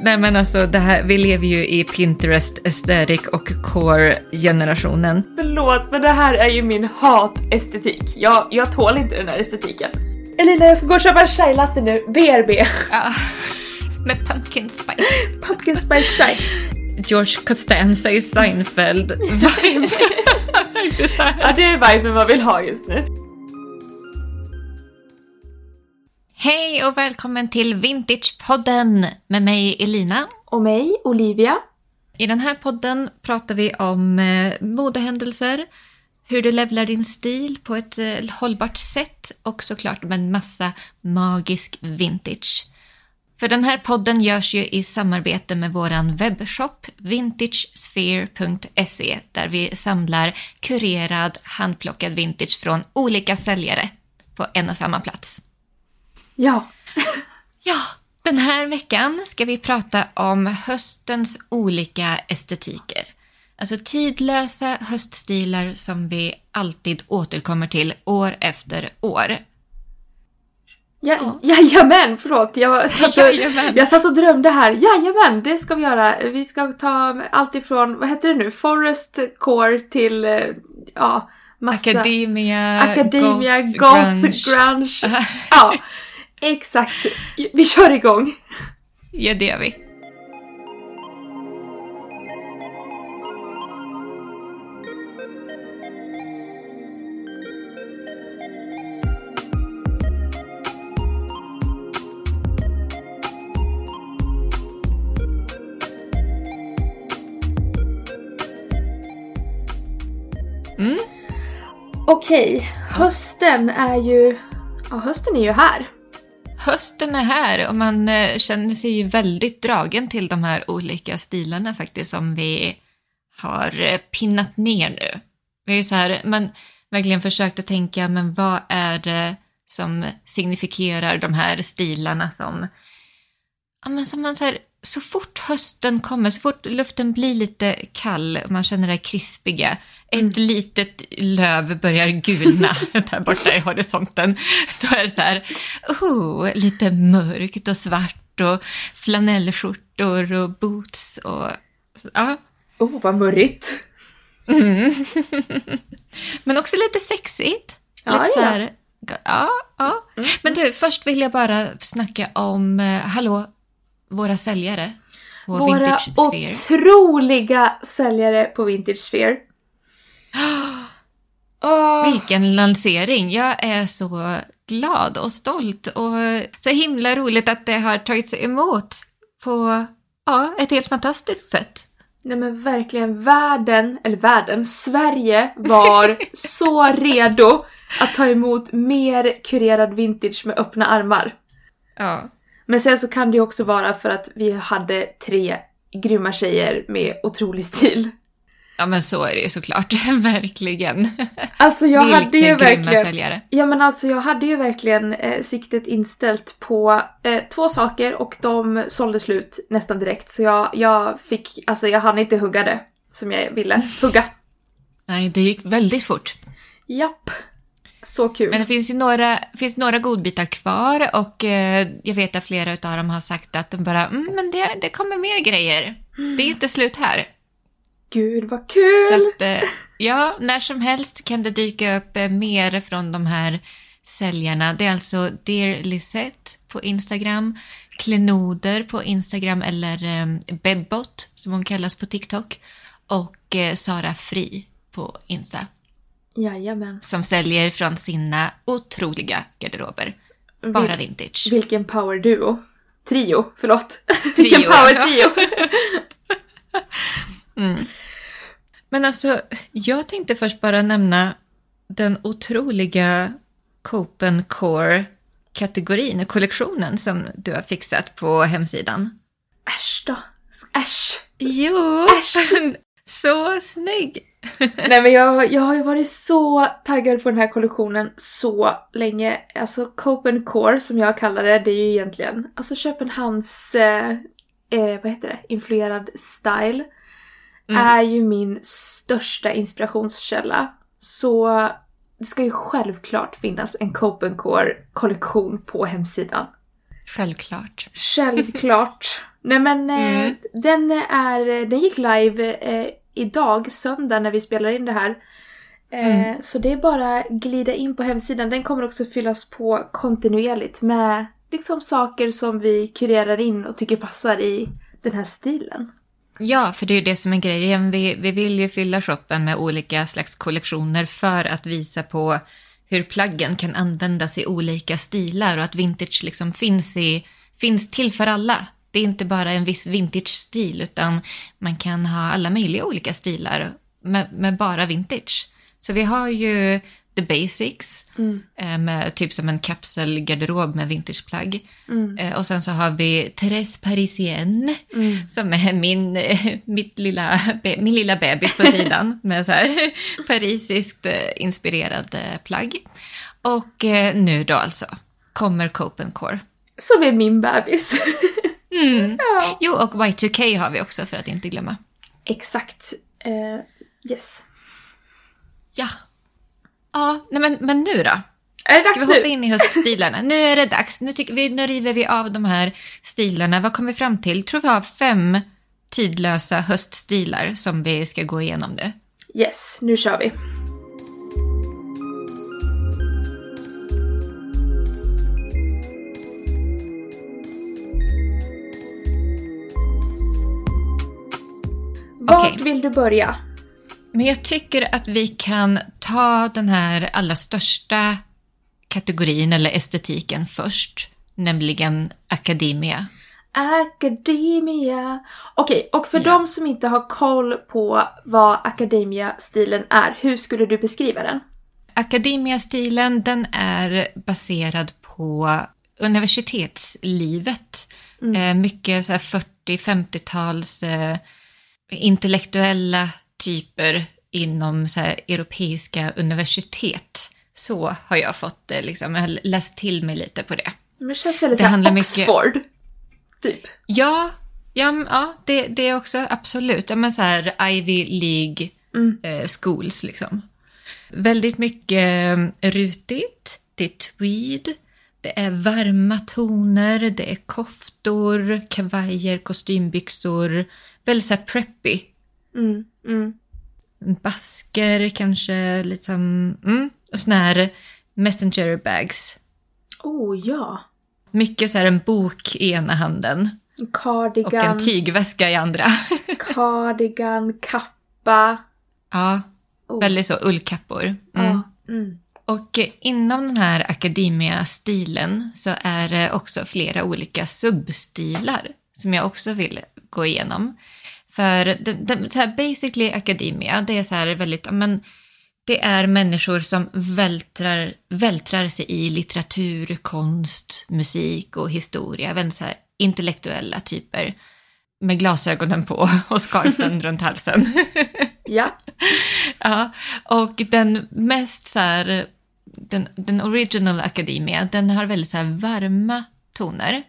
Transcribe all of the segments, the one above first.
Nej men alltså det här, vi lever ju i Pinterest aesthetic och core-generationen. Förlåt, men det här är ju min hat-estetik. Jag, jag tål inte den här estetiken. Elina, jag ska gå och köpa en chai latte nu. BRB. Ja, med pumpkin spice. Pumpkin spice chai. George Costanza i Seinfeld. Vibe. Ja, det är viben man vill ha just nu. Hej och välkommen till Vintagepodden med mig Elina. Och mig, Olivia. I den här podden pratar vi om eh, modehändelser, hur du levlar din stil på ett eh, hållbart sätt och såklart med en massa magisk vintage. För den här podden görs ju i samarbete med våran webbshop vintagesphere.se där vi samlar kurerad handplockad vintage från olika säljare på en och samma plats. Ja. Ja, den här veckan ska vi prata om höstens olika estetiker. Alltså tidlösa höststilar som vi alltid återkommer till år efter år. Ja, jajamän, förlåt. Jag satt, och, Jajamän. jag satt och drömde här. Jajamän, det ska vi göra. Vi ska ta allt ifrån, vad heter det nu, Forest Core till, eh, ja, massa... Academia, Academia, goth, goth, grunge. grunge. Ja, exakt. Vi kör igång. Ja, det gör vi. Okej, hösten är ju... Ja, hösten är ju här. Hösten är här och man eh, känner sig ju väldigt dragen till de här olika stilarna faktiskt som vi har eh, pinnat ner nu. Vi har ju så här, man verkligen försökt att tänka, men vad är det som signifikerar de här stilarna som, ja men som man så här, så fort hösten kommer, så fort luften blir lite kall och man känner det krispiga, ett litet löv börjar gulna där borta i horisonten. Då är det så här, oh, lite mörkt och svart och flanellskjortor och boots och ja. Oh, vad murrigt. Mm. Men också lite sexigt. Ja, lite så ja. här, ja, ja. Men du, först vill jag bara snacka om, eh, hallå, våra säljare på Våra otroliga säljare på Vintage Sphere. Åh, Vilken lansering! Jag är så glad och stolt och så himla roligt att det har tagits emot på ja, ett helt fantastiskt sätt. Nej men verkligen, världen, eller världen, Sverige var så redo att ta emot mer kurerad vintage med öppna armar. Ja. Men sen så kan det ju också vara för att vi hade tre grymma tjejer med otrolig stil. Ja, men så är det ju såklart. Verkligen. Alltså jag Vilka hade ju verkligen... säljare. Ja men alltså jag hade ju verkligen eh, siktet inställt på eh, två saker och de sålde slut nästan direkt. Så jag, jag fick, alltså jag hann inte hugga det som jag ville hugga. Nej, det gick väldigt fort. Japp. Så kul. Men det finns ju några, finns några godbitar kvar och eh, jag vet att flera av dem har sagt att de bara, mm, men det, det kommer mer grejer. Det är inte slut här. Gud vad Så kul! att, eh, ja, när som helst kan det dyka upp eh, mer från de här säljarna. Det är alltså Dear Lisette på Instagram, Klenoder på Instagram eller eh, Bebbot som hon kallas på TikTok och Sara Fri på Insta Jajamän. som säljer från sina otroliga garderober. Bara vintage. Vilken power duo. Trio, förlåt. Trio, Vilken power ja. trio. Men alltså, jag tänkte först bara nämna den otroliga Copen Core-kategorin, kollektionen som du har fixat på hemsidan. Äsch då. Äsch. Jo! Så snygg! Nej men jag, jag har ju varit så taggad på den här kollektionen så länge. Alltså Copen Core som jag kallar det, det är ju egentligen alltså Köpenhamns, eh, eh, vad heter det, influerad style. Är ju min största inspirationskälla. Så det ska ju självklart finnas en Copen Core kollektion på hemsidan. Självklart. Självklart. Nej men eh, Mm. den, är, den gick live eh, idag, söndag, när vi spelar in det här. Eh, Mm. Så det är bara glida in på hemsidan. Den kommer också fyllas på kontinuerligt med liksom saker som vi kurerar in och tycker passar i den här stilen. Ja, för det är ju det som är grejen. Vi, vi vill ju fylla shoppen med olika slags kollektioner för att visa på hur plaggen kan användas i olika stilar och att vintage liksom finns, i, finns till för alla. Det är inte bara en viss vintage-stil utan man kan ha alla möjliga olika stilar med, med bara vintage. Så vi har ju the basics eh, med typ som en kapselgarderob med vintageplagg. Eh, Och sen så har vi Therese Parisienne som är min, eh, mitt lilla, min lilla bebis på sidan med så här parisiskt inspirerad eh, plagg. Och nu då alltså kommer Cope Core. Som är min bebis. Mm. ja. Jo, och Y2K har vi också för att inte glömma. Exakt. Eh, yes. Ja. Ja, nej men, men nu då? Är det Ska vi dags hoppa nu? in i höststilarna? Nu är det dags. Nu, tycker vi, nu river vi av de här stilarna. Vad kom vi fram till? tror vi har fem tidlösa höststilar som vi ska gå igenom nu. Yes, nu kör vi. Vart Okej. vill du börja? Men jag tycker att vi kan ta den här allra största kategorin eller estetiken först, nämligen akademia. Academia. Okej, och för Ja. de som inte har koll på vad Academia-stilen är, hur skulle du beskriva den? Akademia-stilen den är baserad på universitetslivet. Eh, mycket så här 40-50-tals eh, intellektuella typer inom så här, europeiska universitet. Så har jag fått det, liksom. jag har läst till mig lite på det. Men det känns väldigt Det handlar mycket- Oxford. Typ. Ja, ja, ja det, det är också absolut. Ja, men så här Ivy League Mm. eh, schools liksom. Väldigt mycket eh, rutigt, det är tweed, det är varma toner, det är koftor, kavajer, kostymbyxor. Väldigt så här preppy. Mm, mm. Basker kanske, lite som, mm, och såna här messenger bags. Oh ja. Mycket så här en bok i ena handen och Cardigan, en tygväska i andra. cardigan, kappa. ja, Oh. väldigt så ullkappor. Mm. Ja. Mm. Och inom den här Academia-stilen så är det också flera olika substilar som jag också vill gå igenom. För det, det, så här basically Academia, det är så här väldigt, men det är människor som vältrar, vältrar sig i litteratur, konst, musik och historia. Väldigt så här intellektuella typer med glasögonen på och scarfen runt halsen. Ja. Ja, och den mest så här, den, den original Academia, den har väldigt så här varma toner.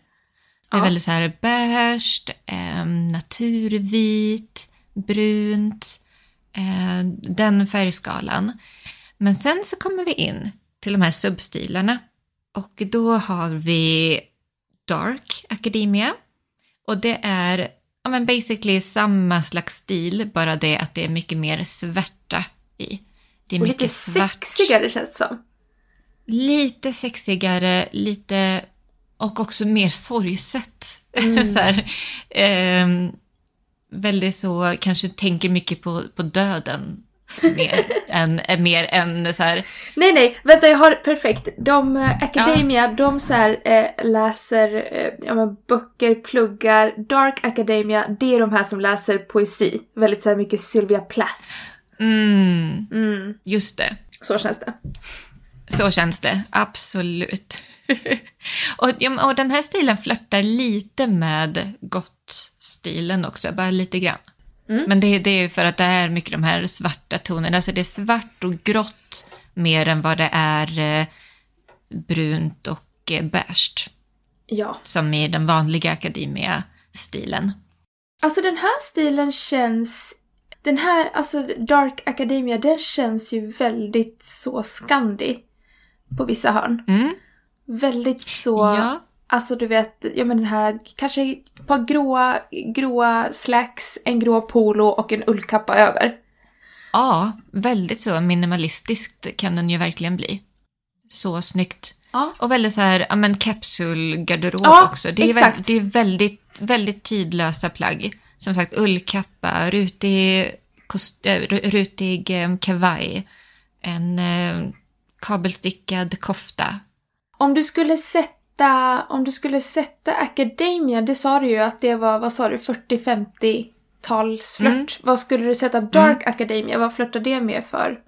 Det är Ja. väldigt så här beige, eh, naturvit, brunt, eh, den färgskalan. Men sen så kommer vi in till de här substilarna. Och då har vi Dark Academia. Och det är ja, men basically samma slags stil, bara det att det är mycket mer svärta i. Det är Och mycket lite svart. sexigare känns det som. Lite sexigare, lite... Och också mer sorgset. Mm. så här, ehm, väldigt så, kanske tänker mycket på, på döden. Mer än, än- mer än så här... Nej, nej, vänta jag har perfekt. De, eh, Academia, de så här, eh, läser eh, ja, men böcker, pluggar. Dark Academia, det är de här som läser poesi. Väldigt så här mycket Sylvia Plath. Mm, Mm, just det. så känns det. Så känns det, absolut. och, och den här stilen flörtar lite med gott-stilen också, bara lite grann. Mm. Men det, det är för att det är mycket de här svarta tonerna, alltså det är svart och grått mer än vad det är eh, brunt och eh, beige, Ja. som i den vanliga Academia-stilen. Alltså den här stilen känns... Den här, alltså Dark Academia, den känns ju väldigt så Scandi. På vissa hörn. Mm. Väldigt så... Ja, Alltså du vet, ja men den här, kanske ett par gråa, gråa slacks, en grå polo och en ullkappa över. Ja, väldigt så minimalistiskt kan den ju verkligen bli. Så snyggt. Ja. Och väldigt så här, ja men kapsulgarderob Ja, också. Det är, väldigt, det är väldigt, väldigt tidlösa plagg. Som sagt, ullkappa, rutig, kost, äh, rutig eh, kavaj, en eh, kabelstickad kofta. Om du skulle sätta, om du skulle sätta Academia, det sa du ju att det var, vad sa du, 40-50-talsflört. Mm. Vad skulle du sätta Dark Academia, vad flörtar det med för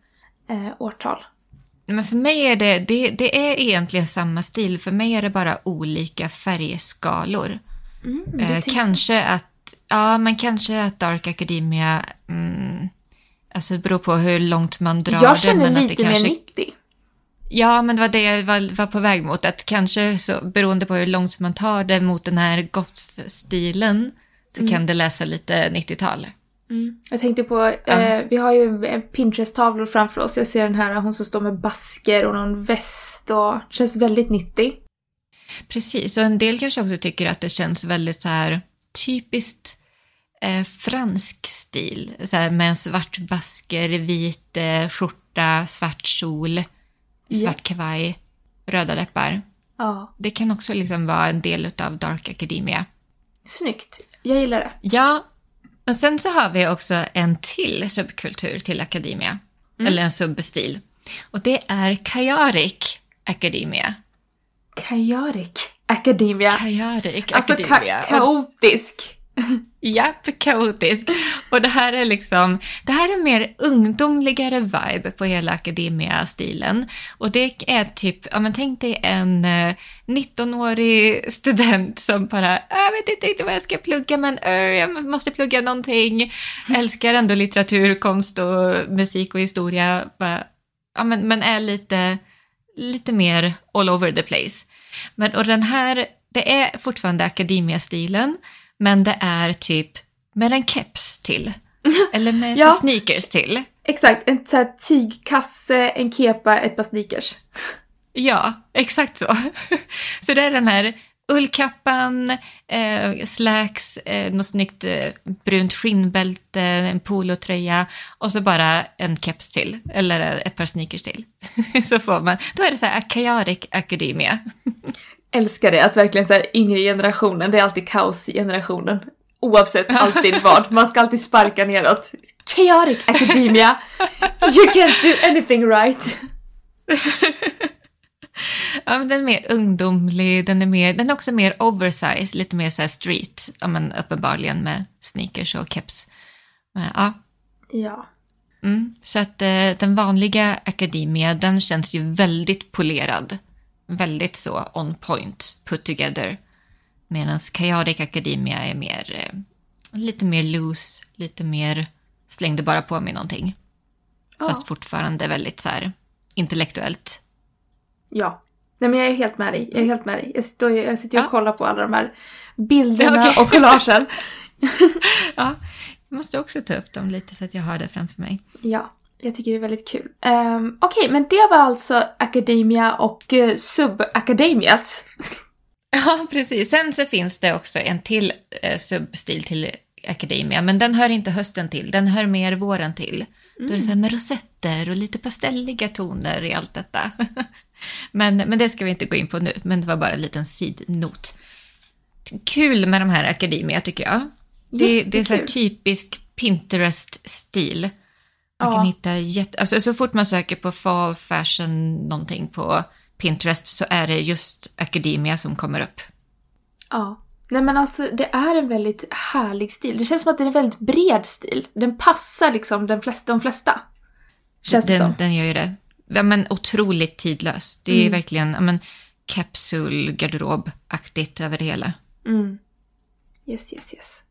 eh, årtal? Men för mig är det, det, det är egentligen samma stil. För mig är det bara olika färgskalor. Mm, men det Eh, kanske att, ja men kanske att Dark Academia, mm, alltså det beror på hur långt man drar jag det. känner men att lite det kanske, mer 90. Ja, men det var det jag var, var på väg mot. Att kanske så, beroende på hur långt man tar det mot den här goth-stilen så kan det läsa lite 90-tal. Mm. Jag tänkte på, eh, vi har ju Pinterest-tavlor framför oss. Jag ser den här, hon som står med basker och någon väst och känns väldigt 90. Precis, och en del kanske också tycker att det känns väldigt så här typiskt eh, fransk stil. Så här, med en svart basker, vit eh, skjorta, svart kjol, svart kavaj, röda läppar. Ja, Det kan också liksom vara en del av Dark Academia. snyggt. Jag gillar det. Ja, och sen så har vi också en till subkultur till Academia. Eller en subbestil. Och det är Kajarik Academia. Chaotic Academia. Kajarik Alltså Academia. ka- kaotisk. Japp, kaotisk. Och det här är liksom, det här är mer ungdomligare vibe på hela akademia-stilen. Och det är typ, ja men tänk dig en eh, 19-årig student som bara, ah, jag vet inte riktigt vad jag ska plugga men uh, jag måste plugga någonting. Älskar ändå litteratur, konst och musik och historia. Bara, ja men, men är lite, lite mer all over the place. Men, och den här, det är fortfarande akademia-stilen men det är typ med en keps till. Eller med Ja. ja. sneakers till. Exakt, en så tygkasse, en kepa, ett par sneakers. Ja, exakt så. Så det är den här ullkappan, eh, slacks, eh, något snyggt eh, brunt skinnbälte, en polotröja och så bara en keps till, eller ett par sneakers till. Så får man, då är det så här Chaotic Academia. Älskar det, att verkligen så här yngre generationen, det är alltid kaos i generationen. Oavsett alltid vad, man ska alltid sparka neråt. Chaotic Academia! You can't do anything right! Ja, men den är mer ungdomlig, den är, mer, den är också mer oversized, lite mer så här street, ja, men uppenbarligen med sneakers och keps. Ja, Ja. mm. Så att eh, den vanliga Academia, den känns ju väldigt polerad. Väldigt så on point, put together. Medan Chaotic Academia är mer, eh, lite mer loose, lite mer slängde bara på mig någonting. Ja. Fast fortfarande väldigt så här intellektuellt. ja. Nej men jag är helt med dig, jag är helt med dig. Jag sitter, och- jag sitter och Ja. kollar på alla de här bilderna Ja, okej. och collagen. Ja, jag måste också ta upp dem lite så att jag har det framför mig. Ja, jag tycker det är väldigt kul. Um, Okej, men det var alltså Academia och uh, Sub-Academias. Ja, precis. Sen så finns det också en till eh, substil till Academia, men den hör inte hösten till, den hör mer våren till. Då är det så här med rosetter och lite pastelliga toner i allt detta. men, men det ska vi inte gå in på nu, men det var bara en liten sidnot. Kul med de här Academia tycker jag. Det, det är så här typisk Pinterest-stil. Man kan hitta jätte... Alltså så fort man söker på fall fashion någonting på Pinterest så är det just Academia som kommer upp. Ja. Nej men alltså det är en väldigt härlig stil. Det känns som att det är en väldigt bred stil. Den passar liksom den flesta, de flesta. Känns det den, som. den gör ju det. Ja, men otroligt tidlös. Det är Mm. verkligen ja, men, kapsul, garderobaktigt över det hela. Mm. Yes, yes, yes.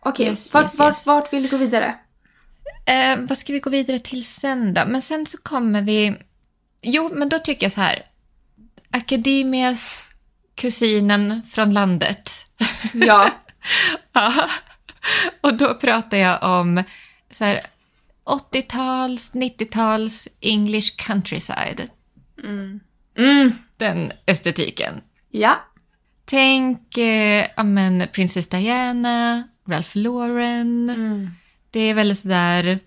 Okej, Yes, vart, yes, vart, yes. vart vill du gå vidare? Eh, vad ska vi gå vidare till sen då? Men sen så kommer vi... Jo, men då tycker jag så här. Academias kusinen från landet. Ja. Ja. Och då pratar jag om så här 80-tals, 90-tals English countryside. Mm. Mm. Den estetiken. Ja. Tänk eh, ja, men, Princess Diana, Ralph Lauren. Mm. Det är väldigt sådär...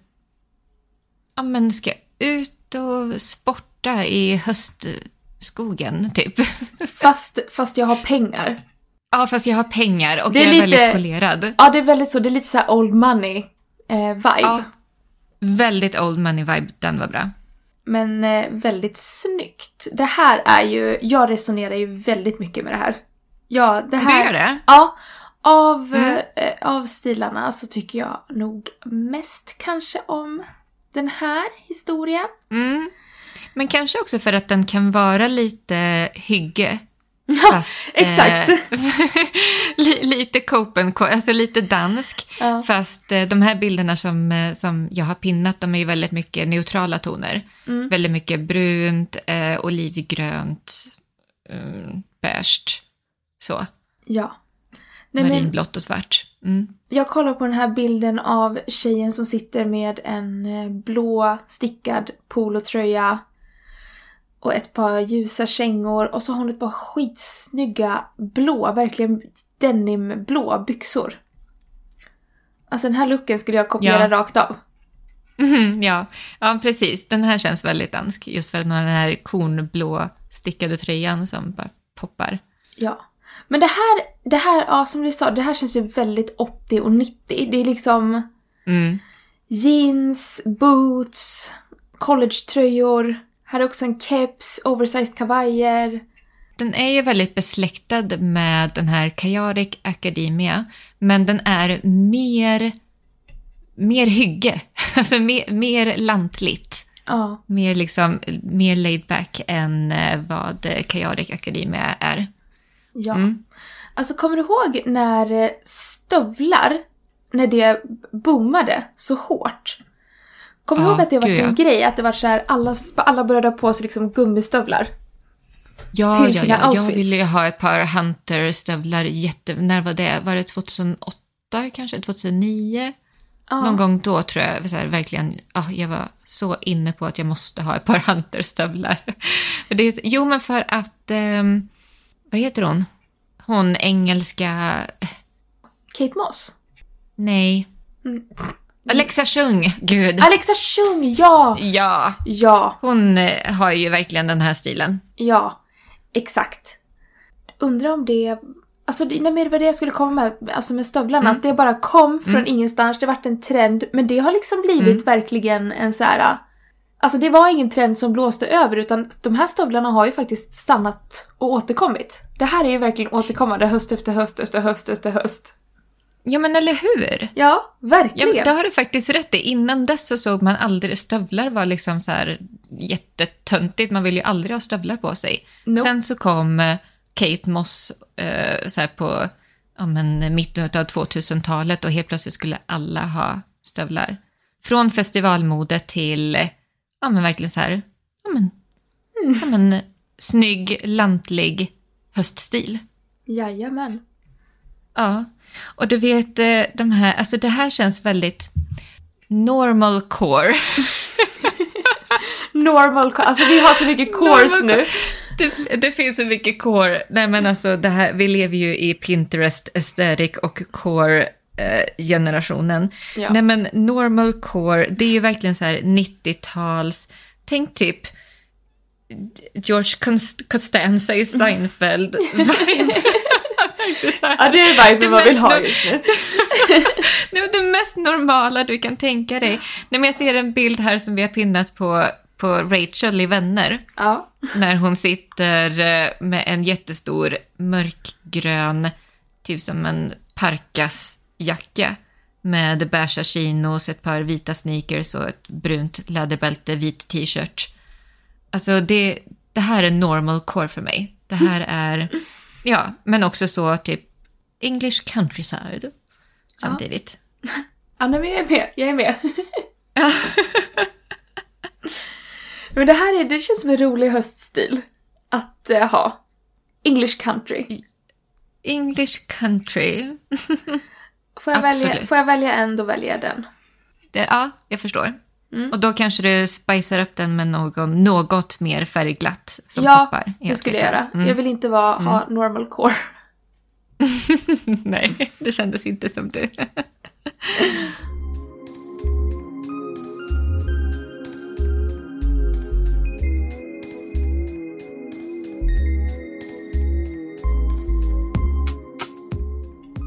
Ja, men ska ut och sporta i höstskogen, typ. Fast, fast jag har pengar. Ja, fast jag har pengar och är jag är lite- väldigt polerad. Ja, det är väldigt så. Det är lite så här old money eh, vibe. Ja. Väldigt old money vibe, den var bra. Men eh, väldigt snyggt. Det här är ju, jag resonerar ju väldigt mycket med det här. Ja, det Du här... gör det? Ja, av, Mm. eh, av stilarna så tycker jag nog mest kanske om den här historien. Mm. Men kanske också för att den kan vara lite hygge. Ja, Fast, exakt. Eh, li, lite Copenhagen, alltså lite dansk. Ja. Fast eh, de här bilderna som, eh, som jag har pinnat, de är ju väldigt mycket neutrala toner. Mm. Väldigt mycket brunt, eh, olivgrönt, eh, beige, så. Ja. Nej, Marinblått och svart. Mm. jag kollar på den här bilden av tjejen som sitter med en eh, blå stickad polotröja och ett par ljusa kängor och så har hon ett par skitsnygga blå, verkligen denimblå byxor. Alltså den här looken skulle jag kopiera Ja. rakt av. Mhm, ja. ja, precis. Den här känns väldigt dansk, just för att den har den här kornblå stickade tröjan som bara poppar. Ja. Men det här, det här, ja som du sa, det här känns ju väldigt 80 och 90. Det är liksom Mm. jeans, boots, collegetröjor. Här är också en keps, oversized kavajer. Den är ju väldigt besläktad med den här Kajarik Academia, men den är mer, mer hygge, alltså mer, mer lantligt. Ja. Mer, liksom, mer laid back än eh, vad Kajarik Academia är. Ja. Mm. Alltså kommer du ihåg när eh, stövlar, när det boomade så hårt? Kommer du Ja, ihåg att det var en ja. grej? Att det var så här, alla, alla började ha på sig liksom gummistövlar. Ja, Till ja, sina ja. Jag ville ju ha ett par Hunter-stövlar jätte... När var det? Var det 2008 kanske? 2009? Ja. Någon gång då tror jag så här, verkligen, ja, jag var så inne på att jag måste ha ett par Hunter-stövlar. Jo, men för att, ehm, vad heter hon? Hon engelska, Kate Moss. nej. Mm. Alexa Chung, gud. Alexa Chung, ja! Ja, Ja, hon eh, har ju verkligen den här stilen. ja. Exakt. Undrar om det... Alltså nej, men det var det jag skulle komma med, alltså med stövlarna. Mm. Att det bara kom från ingenstans, det vart en trend. Men det har liksom blivit Mm. verkligen en så här... Alltså det var ingen trend som blåste över utan de här stövlarna har ju faktiskt stannat och återkommit. Det här är ju verkligen återkommande höst efter höst efter höst efter höst. Ja, men eller hur? Ja, Ja, verkligen. men det har du faktiskt rätt i. Innan dess så såg man aldrig, stövlar var liksom så här jättetöntigt. Man vill ju aldrig ha stövlar på sig. Nope. Sen så kom eh, Kate Moss eh, så här på ja, men, mitten av 2000-talet och helt plötsligt skulle alla ha stövlar. Från festivalmode till ja, men verkligen så här, ja, men, som en snygg, lantlig höststil. Jajamän. Ja, och du vet eh, de här, alltså det här känns väldigt normal core. Normal, co- alltså vi har så mycket cores nu. Det, det finns så mycket core. Nej men alltså det här, vi lever ju i Pinterest aesthetic och core generationen. Ja. Nej men normal core, det är ju verkligen så här 90-tals, tänk typ George Const- Costanza i Seinfeld. Ja, det är viben man vill ha just nu. Men det mest normala du kan tänka dig. Nej, men jag ser en bild här som vi har pinnat på, på Rachel i Vänner. Ja. När hon sitter eh, med en jättestor mörkgrön, typ som en parkasjacka med beiga chinos, ett par vita sneakers och ett brunt läderbälte, vit t-shirt. Alltså det, det här är normal core för mig. Det här är, ja, men också så typ English countryside samtidigt. Ja, nej, men jag är med. Jag är med. Ja. Men det här är, det känns som en rolig höststil att eh, ha. English country. English country. Får jag, välja, får jag välja en, då väljer jag den. Det, ja, jag förstår. Mm. Och då kanske du spicar upp den med någon, något mer färgglatt som ja, poppar. det helt skulle jag göra. Mm. Jag vill inte vara, ha normal core. Nej, det kändes inte som du.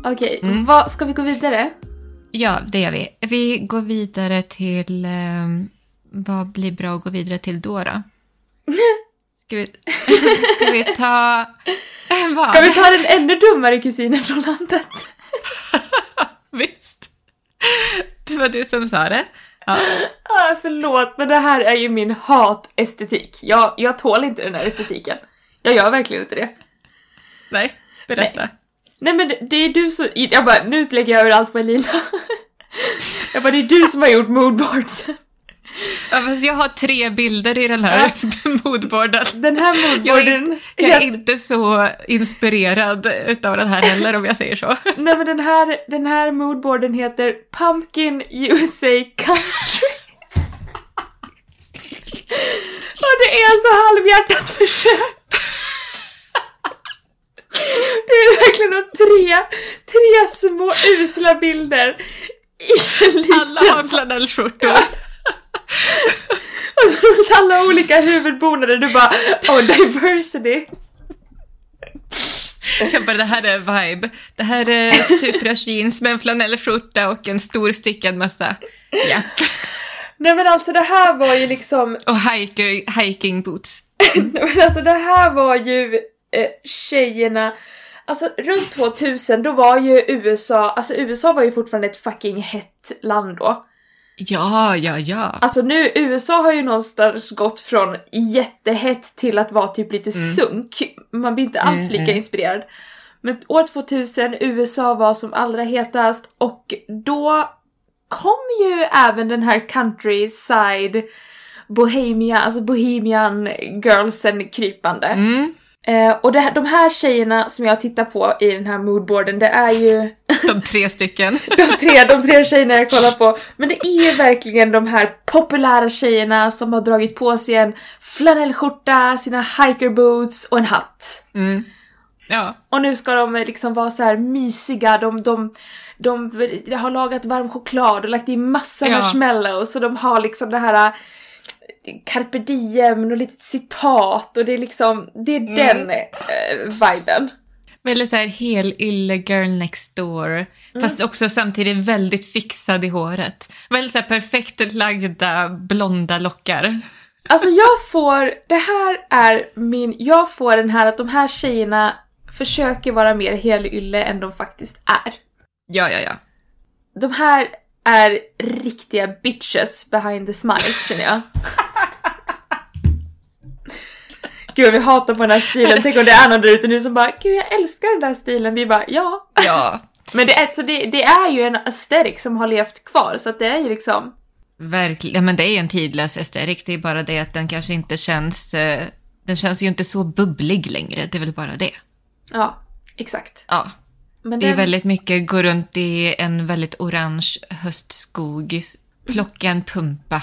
Okej, Mm. vad, ska vi gå vidare? Ja, det gör vi. Vi går vidare till... Eh, vad blir bra att gå vidare till då? då? Ska vi, ska vi ta... Vad? Ska vi ta den ännu dummare kusinen från landet? Visst. Det var du som sa det. Ja. Ah, förlåt, men det här är ju min hatestetik. Jag, jag tål inte den här estetiken. Jag gör verkligen inte det. Nej, berätta. Nej men det, det är du som... Jag bara, nu lägger jag över allt på Elina. Jag bara, det är du som har gjort moodboards. Ja, fast jag har tre bilder i den här moodboarden. Den här Jag är, moodboarden... inte, jag är inte så inspirerad utav den här heller om jag säger så. Nej men den här, den här moodboarden heter Pumpkin USA Country. Och det är så halvhjärtat försök. Det är verkligen de tre, tre små usla bilder i en liten... Alla har flanellskjortor. Och så runt alla olika huvudbonader, du bara oh diversity. Bara, det här är vibe. Det här är stuprörs jeans med en flanellskjorta och en stor stickad mössa. Japp. Nej men alltså det här var ju liksom Och hiker, hiking boots. Nej, men alltså det här var ju eh, tjejerna, alltså runt 2000 då var ju USA, alltså USA var ju fortfarande ett fucking hett land då. Ja, ja, ja. Alltså nu, USA har ju någonstans gått från jättehett till att vara typ lite sunk. Man blir inte alls Mm, lika mm. inspirerad. Men år 2000, USA var som allra hetast och då kom ju även den här countryside Bohemia, alltså Bohemian girlsen krypande. Mm. Eh, och det, de här tjejerna som jag tittar på i den här moodboarden, det är ju De tre stycken. de tre, de tre tjejerna jag kollar på. Men det är ju verkligen de här populära tjejerna som har dragit på sig en flanellskjorta, sina hiker boots och en hatt. Mm. Ja. Och nu ska de liksom vara så här mysiga, de, de, de, de har lagat varm choklad och lagt i massa Ja. marshmallows och de har liksom det här äh, carpe diem och lite citat och det är liksom, det är den eh, viben. Väldigt så här helylle girl next door. Fast också samtidigt väldigt fixad i håret. Väldigt så här perfekt lagda blonda lockar. Alltså jag får, det här är min, jag får den här att de här tjejerna försöker vara mer helylle än de faktiskt är. Ja, ja, ja. De här är riktiga bitches behind the smiles känner jag. Gud vi hatar på den här stilen, tänk om det är någon där ute nu som bara Gud jag älskar den där stilen, vi bara ja. Ja, Men det är, så det, det är ju en aesthetic som har levt kvar så att det är ju liksom verkligen. Ja, men det är ju en tidlös estetik. Det är bara det att den kanske inte känns... Eh, den känns ju inte så bubblig längre. Det är väl bara det. Ja, exakt. Ja. Men Det är den- väldigt mycket gå runt i en väldigt orange höstskog, plocka en pumpa.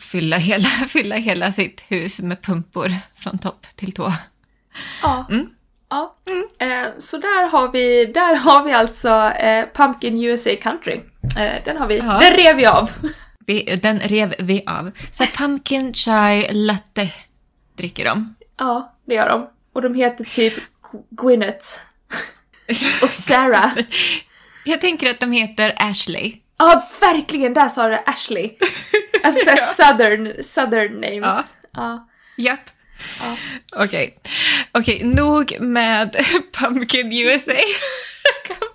Fylla hela, fylla hela sitt hus med pumpor från topp till tå. Ja. Mm. ja. Eh, så där har vi, där har vi alltså eh, Pumpkin USA Country. Eh, den har vi, Ja. den rev vi av. Vi, den rev vi av. Så här, pumpkin chai latte dricker de. ja, det gör de. Och de heter typ Gwyneth. Och Sarah. Jag tänker att de heter Ashley. Ja, verkligen! Där sa du Ashley. Alltså såhär southern, southern names. Ja. Ja. Japp. Ja. Okej. Okej, nog med Pumpkin USA.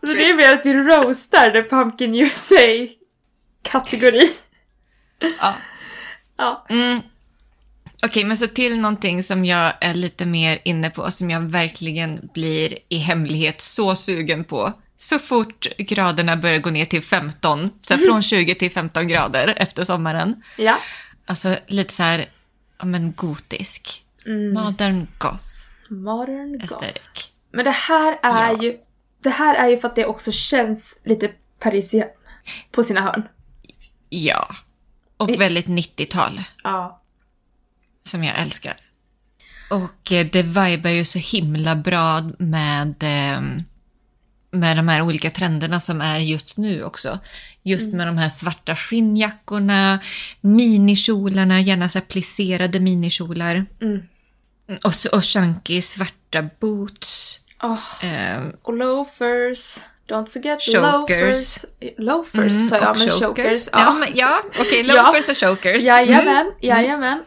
Så det är mer att vi roastar the Pumpkin USA-kategori. ja. Ja. Mm. Okej, men så till någonting som jag är lite mer inne på, som jag verkligen blir i hemlighet så sugen på. Så fort graderna börjar gå ner till 15, så här från 20 till 15 grader efter sommaren. Ja. Alltså lite så här, ja men gotisk. Modern goth Modern goth. aesthetic. Men det här är Ja. ju... Det här är ju för att det också känns lite parisien på sina hörn. Ja. Och väldigt 90-tal, Ja. Som jag älskar. Och eh, det vibar ju så himla bra med, eh, med de här olika trenderna som är just nu också. Just med de här svarta skinnjackorna, minikjolarna, gärna så här plisserade minikjolar. Mm. Och, så- och chunky svarta boots. Åh, Eh, och loafers. Don't forget Chokers. loafers. Loafers mm, sa jag, och men chokers. Ja, men, ja okej, Ja. loafers och chokers. Jajamän, Mm. jajamän.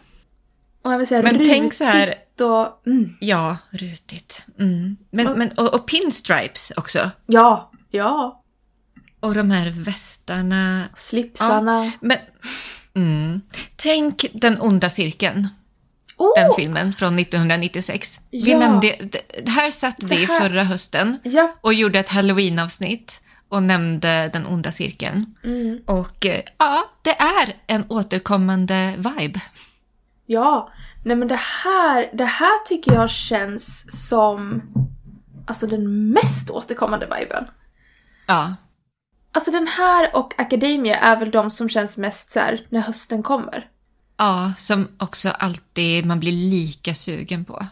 Och jag vill säga Men rutigt tänk så här- och... Mm. Ja, rutigt. Mm. Men, men, och, och pinstripes också. Ja, ja. Och de här västarna. Slipsarna. Men, mm. Tänk Den onda cirkeln, Oh, den filmen från 1996. Vi Ja. nämnde, det, här satt vi här- förra hösten ja. och gjorde ett halloween-avsnitt och nämnde Den onda cirkeln. Mm. Och eh, ja, det är en återkommande vibe. Ja. Nej men det här, det här tycker jag känns som alltså den mest återkommande viben. Ja, Alltså den här och Academia är väl de som känns mest så här när hösten kommer. ja som också alltid man blir lika sugen på.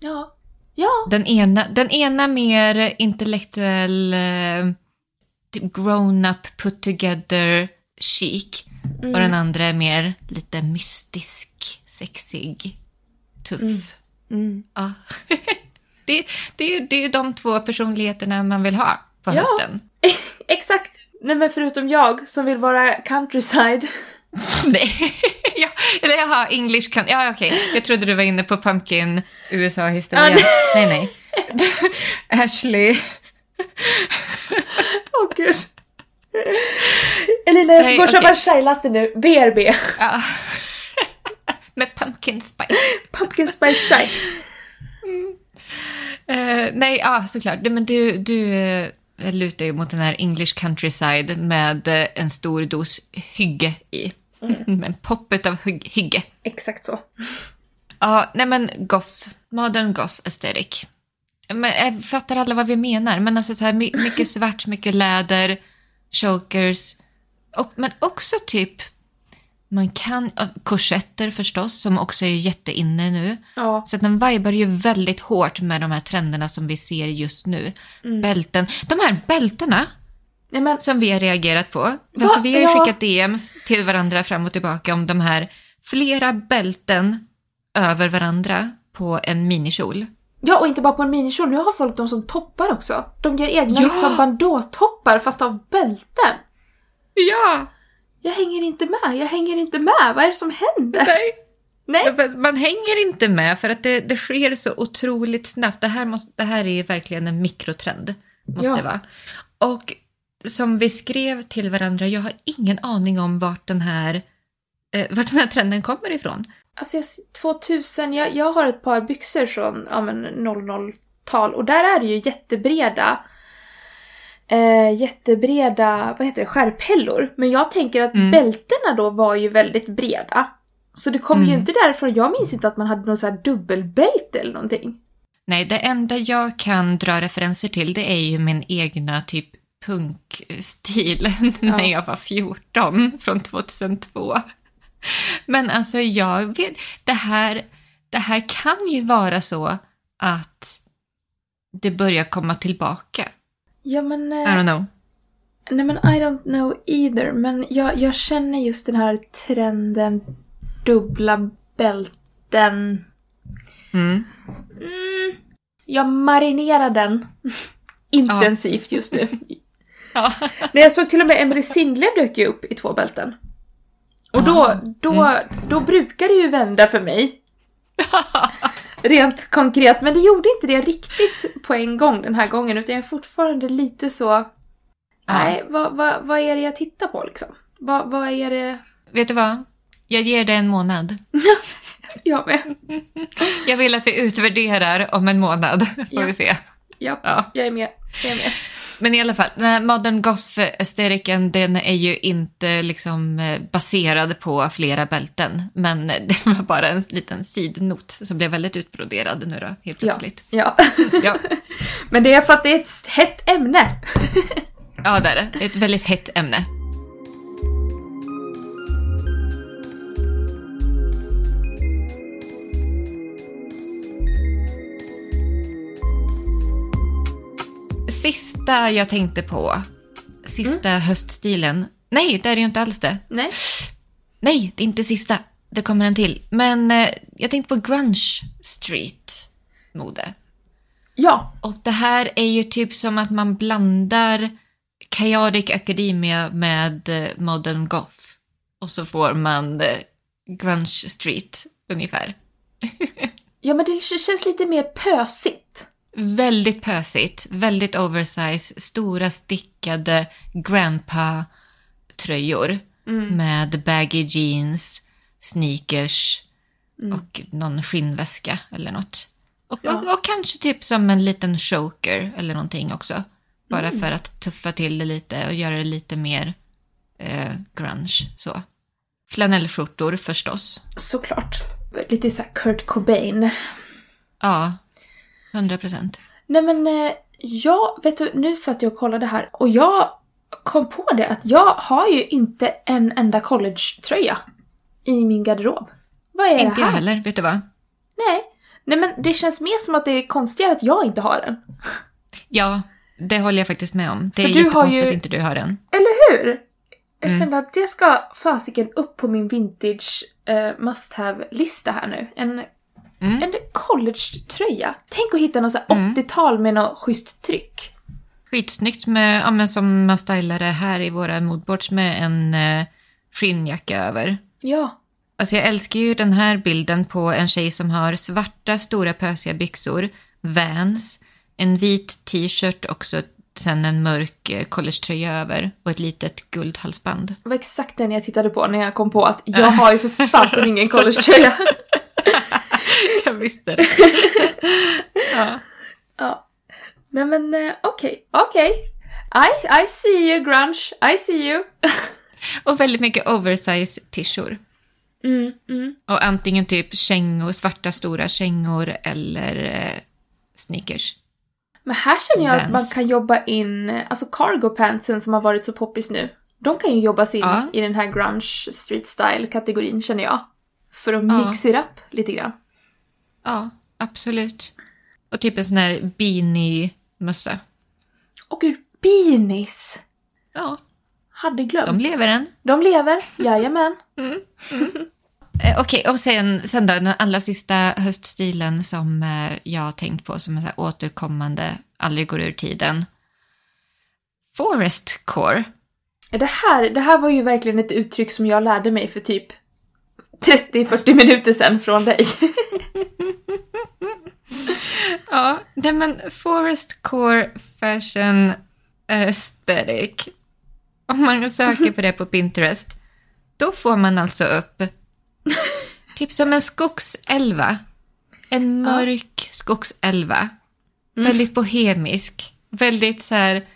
Ja. Ja. Den ena, den ena mer intellektuell, eh, grown-up, put together, chic. Mm. Och den andra är mer lite mystisk, sexig, tuff. Mm. Ja. det, det, det är de två personligheterna man vill ha på Ja. hösten. Exakt! Nej men förutom jag som vill vara countryside. Nej. ja, eller jaha, English kan... Ja, okej. Jag trodde du var inne på Pumpkin USA-historien. Ja, nej, nej. Ashley. Åh gud. Elina jag ska gå och köpa en chai latte nu. BRB. Ja. Med pumpkin spice. Pumpkin spice chai. Eh, nej, ja, såklart. Du, Men du, du eh, lutar ju mot den här English countryside med eh, en stor dos hygge i. Med en poppet av hygg, hygge. Exakt så. Ja, nej men goth. Modern goth aesthetic. Men jag fattar alla vad vi menar. Men alltså så här, my- mycket svart, mycket läder, chokers. Och, men också typ, man kan, ja, korsetter förstås, som också är jätteinne nu. Ja. Så att den vibar ju väldigt hårt med de här trenderna som vi ser just nu. Bälten. De här bältena Nej men som vi har reagerat på. Alltså, vi har ju Ja. skickat DMs till varandra fram och tillbaka om de här flera bälten över varandra på en minikjol. Ja, och inte bara på en minikjol. Nu har folk dem som toppar också. De gör egna Ja! liksom bandåtoppar fast av bälten. Ja! Jag hänger inte med, jag hänger inte med. Vad är det som händer? Nej. Nej. Man hänger inte med för att det, det sker så otroligt snabbt. Det här, måste, det här är verkligen en mikrotrend. Måste Ja. vara. Och som vi skrev till varandra, jag har ingen aning om vart den här, eh, vart den här trenden kommer ifrån. Alltså jag, 2000, jag, jag har ett par byxor från ja, men 00-tal och där är det ju jättebreda eh, jättebreda, vad heter det, skärphällor. Men jag tänker att Mm. bältena då var ju väldigt breda. Så det kommer ju Mm. inte därifrån. Jag minns inte att man hade något så här dubbelbälte eller någonting. Nej, det enda jag kan dra referenser till det är ju min egna typ punkstil när jag var 14 från 2002. Men alltså jag vet, det här, det här kan ju vara så att det börjar komma tillbaka. Ja men... I Eh, don't know. nej men I don't know either. Men jag, jag känner just den här trenden dubbla bälten. Mm. Mm, jag marinerar den intensivt just nu. Ja. När jag såg till och med Emily Sindley dök ju upp i två bälten. Och då, då, då brukar det ju vända för mig. Rent konkret, men det gjorde inte det riktigt på en gång den här gången utan jag är fortfarande lite så... Nej, vad, vad, vad är det jag tittar på liksom? Vad, vad är det... Vet du vad? Jag ger det en månad. Jag med. Jag vill att vi utvärderar om en månad. Får Ja. vi se. Ja, Ja. jag är med. Jag är med. Men i alla fall, den här modern goth-estetiken den är ju inte liksom eh, baserad på flera bälten. Men det var bara en liten sidnot som blev väldigt utbroderad nu då, helt Ja. plötsligt. ja. Ja, Men det är för att det är ett hett ämne. ja det är det. Ett väldigt hett ämne. Sista jag tänkte på, sista höststilen. Nej, det är ju inte alls det. Nej. Nej, det är inte sista. Det kommer en till. Men eh, jag tänkte på grunge street-mode. Ja. Och det här är ju typ som att man blandar Chaotic Academia med eh, Modern Goth. Och så får man eh, grunge street ungefär. Ja, men det känns lite mer pösigt. Väldigt pösigt, väldigt oversize, stora stickade grandpa-tröjor med baggy jeans, sneakers och någon skinnväska eller något. Och, Ja. och, och kanske typ som en liten choker eller någonting också. Bara för att tuffa till det lite och göra det lite mer eh, grunge så. Flanellskjortor förstås. Såklart. Lite så här Kurt Cobain. Ja, 100 procent. Nej men, eh, jag, vet du, nu satt jag och kollade här och jag kom på det att jag har ju inte en enda collegetröja i min garderob. Vad är Inte det jag här? heller, vet du vad? Nej. Nej men det känns mer som att det är konstigare att jag inte har den. Ja, det håller jag faktiskt med om. Det är För har jättekonstigt ju- att inte du har den. Eller hur? Jag Mm. kände att det ska fasiken upp på min vintage eh, must have-lista här nu. En, Mm. en college-tröja. Tänk att hitta någon så här 80-tal med något schysst tryck. Skitsnyggt med, ja, men som man stylar det här i våra moodboards med en eh, skinnjacka över. Ja. Alltså jag älskar ju den här bilden på en tjej som har svarta stora pösiga byxor, Vans, en vit t-shirt och så sen en mörk eh, collegetröja över och ett litet guldhalsband. Det var exakt den jag tittade på när jag kom på att jag har ju för fasen ingen collegetröja. Jag visste det. ja. ja. Nej men eh, okej, okej. I, I see you grunge, I see you. Och väldigt mycket oversize tishor. Mm, mm. Och antingen typ kängor, svarta stora kängor eller eh, sneakers. Men här känner jag att man Vans. kan jobba in, alltså cargo pantsen som har varit så poppis nu. De kan ju jobbas in Ja. i den här grunge street style kategorin känner jag. För att Ja. it up lite grann. Ja, absolut. Och typ en sån här beanie-mössa. Och gud, beanies! Ja, Hade glömt. de lever än. De lever, jajamän. Eh, Okej, och sen, sen då, den allra sista höststilen som eh, jag har tänkt på som är så här återkommande, aldrig går ur tiden. Forest core. Det här, det här var ju verkligen ett uttryck som jag lärde mig för typ 30-40 minuter sedan från dig. Ja, nej men Forest core fashion aesthetic. Om man söker på det på Pinterest, då får man alltså upp typ som en skogsälva. En mörk skogsälva. Väldigt bohemisk. Väldigt så här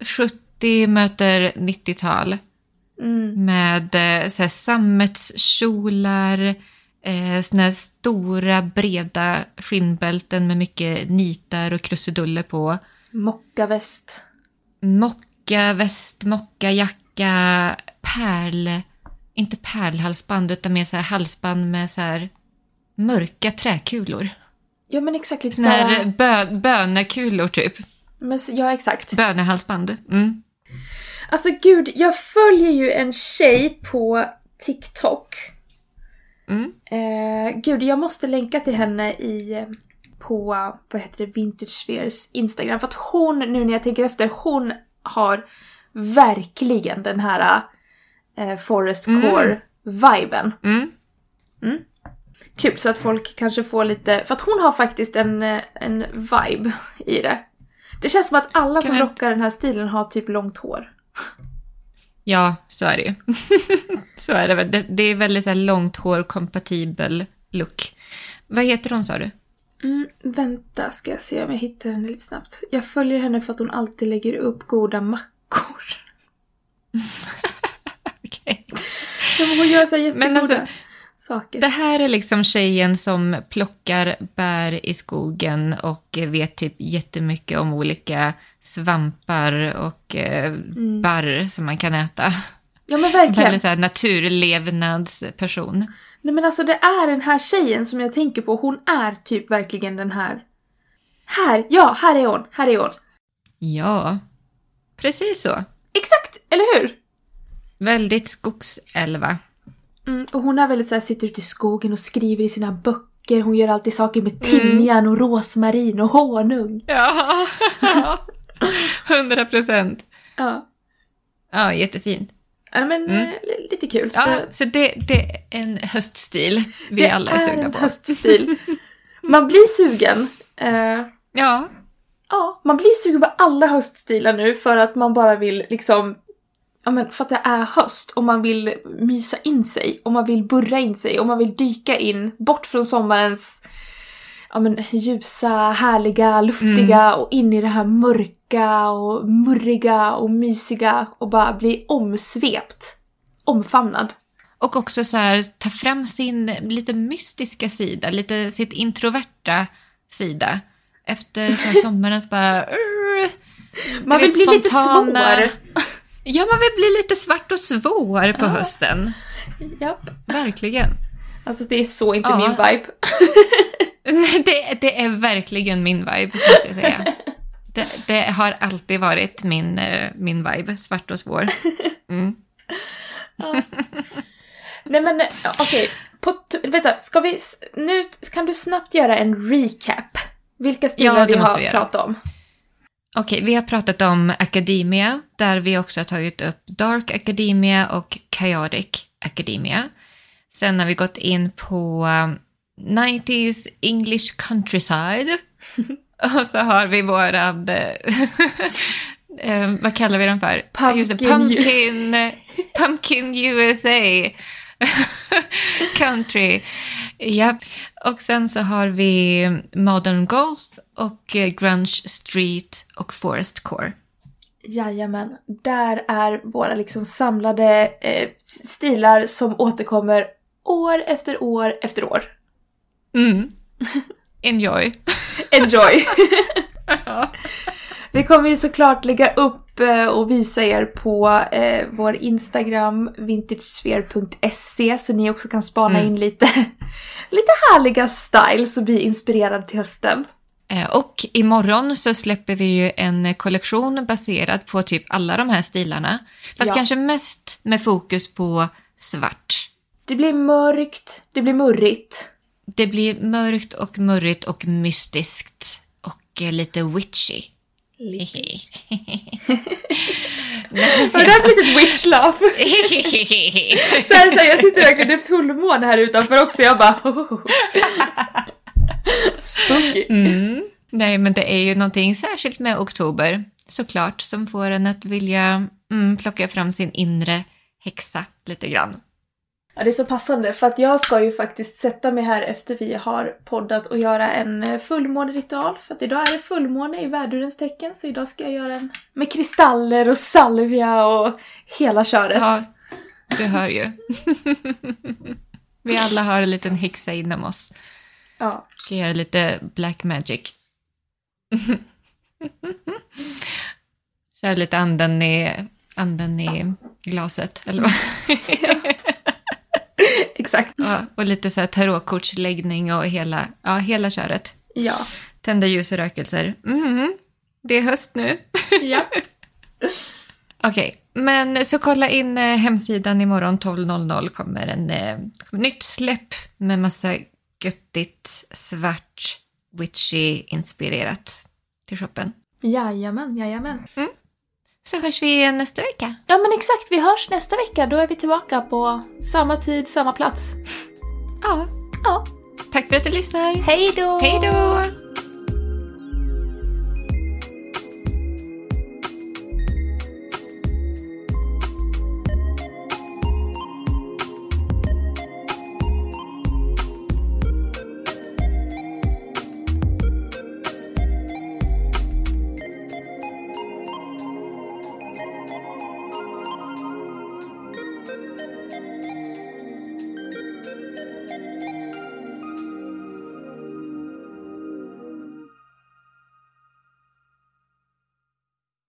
70 möter 90-tal. Mm. Med eh, så här, sammetskjolar, eh, såna här stora breda skinnbälten med mycket nitar och krusiduller på. Mockaväst. Mocka, väst, mocka, jacka, pärl... Inte pärlhalsband utan mer så här halsband med så här mörka träkulor. Ja men exakt lite Såna här bö, bönekulor typ. Men, ja exakt. Bönehalsband. Mm. Alltså gud, jag följer ju en tjej på TikTok. Mm. Eh, gud, jag måste länka till henne i, eh, på, vad heter det, Vintage Spheres Instagram. För att hon, nu när jag tänker efter, hon har verkligen den här eh, Forest Core-viben. Mm. Kul, så att folk kanske får lite... För att hon har faktiskt en, eh, en vibe i det. Det känns som att alla som rockar den här stilen har typ långt hår. Ja, så är det ju. så är det. Det, det är väldigt så här långt hår, kompatibel look. Vad heter hon sa du? Mm, vänta, ska jag se om jag hittar henne lite snabbt. Jag följer henne för att hon alltid lägger upp goda mackor. Okej. Men Hon gör så här jättegoda Men alltså, saker. Det här är liksom tjejen som plockar bär i skogen och vet typ jättemycket om olika svampar och eh, barr som man kan äta. Ja men verkligen. Väldigt så här naturlevnadsperson. Nej men alltså det är den här tjejen som jag tänker på. Hon är typ verkligen den här. Här! Ja, här är hon! Här är hon! Ja, precis så. Exakt, eller hur? Väldigt skogselva. Mm, och hon är väldigt så här, sitter ute i skogen och skriver i sina böcker. Hon gör alltid saker med timjan och rosmarin och honung. Ja, hundra procent. Ja, Ja, jättefint. ja men Mm. eh, li- lite kul. Ja, för så det, det är en höststil vi det alla är sugna en på. höststil. Man blir sugen. Eh, Ja, ja, man blir sugen på alla höststilar nu för att man bara vill liksom Ja men för att det är höst och man vill mysa in sig och man vill burra in sig och man vill dyka in bort från sommarens ja men ljusa, härliga, luftiga och in i det här mörka och murriga och mysiga och bara bli omsvept. Omfamnad. och också så här ta fram sin lite mystiska sida, lite sitt introverta sida. Efter så sommarens bara... Du Man vill vet, bli lite spontana- svår. Ja, man vill bli lite svart och svår på hösten. Japp. Verkligen. Alltså det är så inte Ja. min vibe. Nej, Det, det är verkligen min vibe, måste jag säga. Det, det har alltid varit min, eh, min vibe, svart och svår. Mm. Nej men okej, t- vänta, ska vi, nu kan du snabbt göra en recap? Vilka stilar Ja, vi har vi pratat om? Okej, vi har pratat om Academia, där vi också har tagit upp Dark Academia och Chaotic Academia. Sen har vi gått in på um, 90s English Countryside. och så har vi våran... eh, eh, vad kallar vi den för? Pumpkin pumpkin, pumpkin USA. Country. Ja. Och sen så har vi Modern Golf och eh, Grunge Street och Forest Core. Jajamän, där är våra liksom samlade eh, stilar som återkommer år efter år efter år. Mm. Enjoy. Enjoy! Vi kommer ju såklart lägga upp eh, och visa er på eh, vår Instagram, vintagesphere.se, så ni också kan spana Mm. in lite, lite härliga styles och bli inspirerad till hösten. Eh, Och imorgon så släpper vi ju en kollektion baserad på typ alla de här stilarna. Fast Ja. kanske mest med fokus på svart. Det blir mörkt, det blir murrigt. Det blir mörkt och murrigt och mystiskt. Och lite witchy. Var det där ett litet witch laugh? Så här, så här, jag sitter verkligen, det är fullmåne här utanför också, jag bara Spooky. Mm. Nej, men det är ju någonting särskilt med oktober, såklart, som får en att vilja mm, plocka fram sin inre häxa lite grann. Ja, det är så passande för att jag ska ju faktiskt sätta mig här efter vi har poddat och göra en eh, fullmåneritual. För att idag är det fullmåne i värdurens tecken så idag ska jag göra en med kristaller och salvia och hela köret. Ja, du hör ju. Vi alla har en liten häxa inom oss. Ja. Ska göra lite black magic. Kör lite anden i, anden i glaset, eller vad? Exakt. Ja, och lite så här tarotkortsläggning och hela, ja, hela köret. Ja. Tända ljus och rökelser. Mm, det är höst nu. ja. Okej, men så kolla in eh, hemsidan imorgon 12.00 kommer en eh, nytt släpp med massa göttigt, svart, witchy-inspirerat till shoppen. Jajamän, jajamän. Så hörs vi nästa vecka. Ja men exakt, vi hörs nästa vecka. Då är vi tillbaka på samma tid, samma plats. Ja, Ja. tack för att du lyssnar. Hej då! Hej då!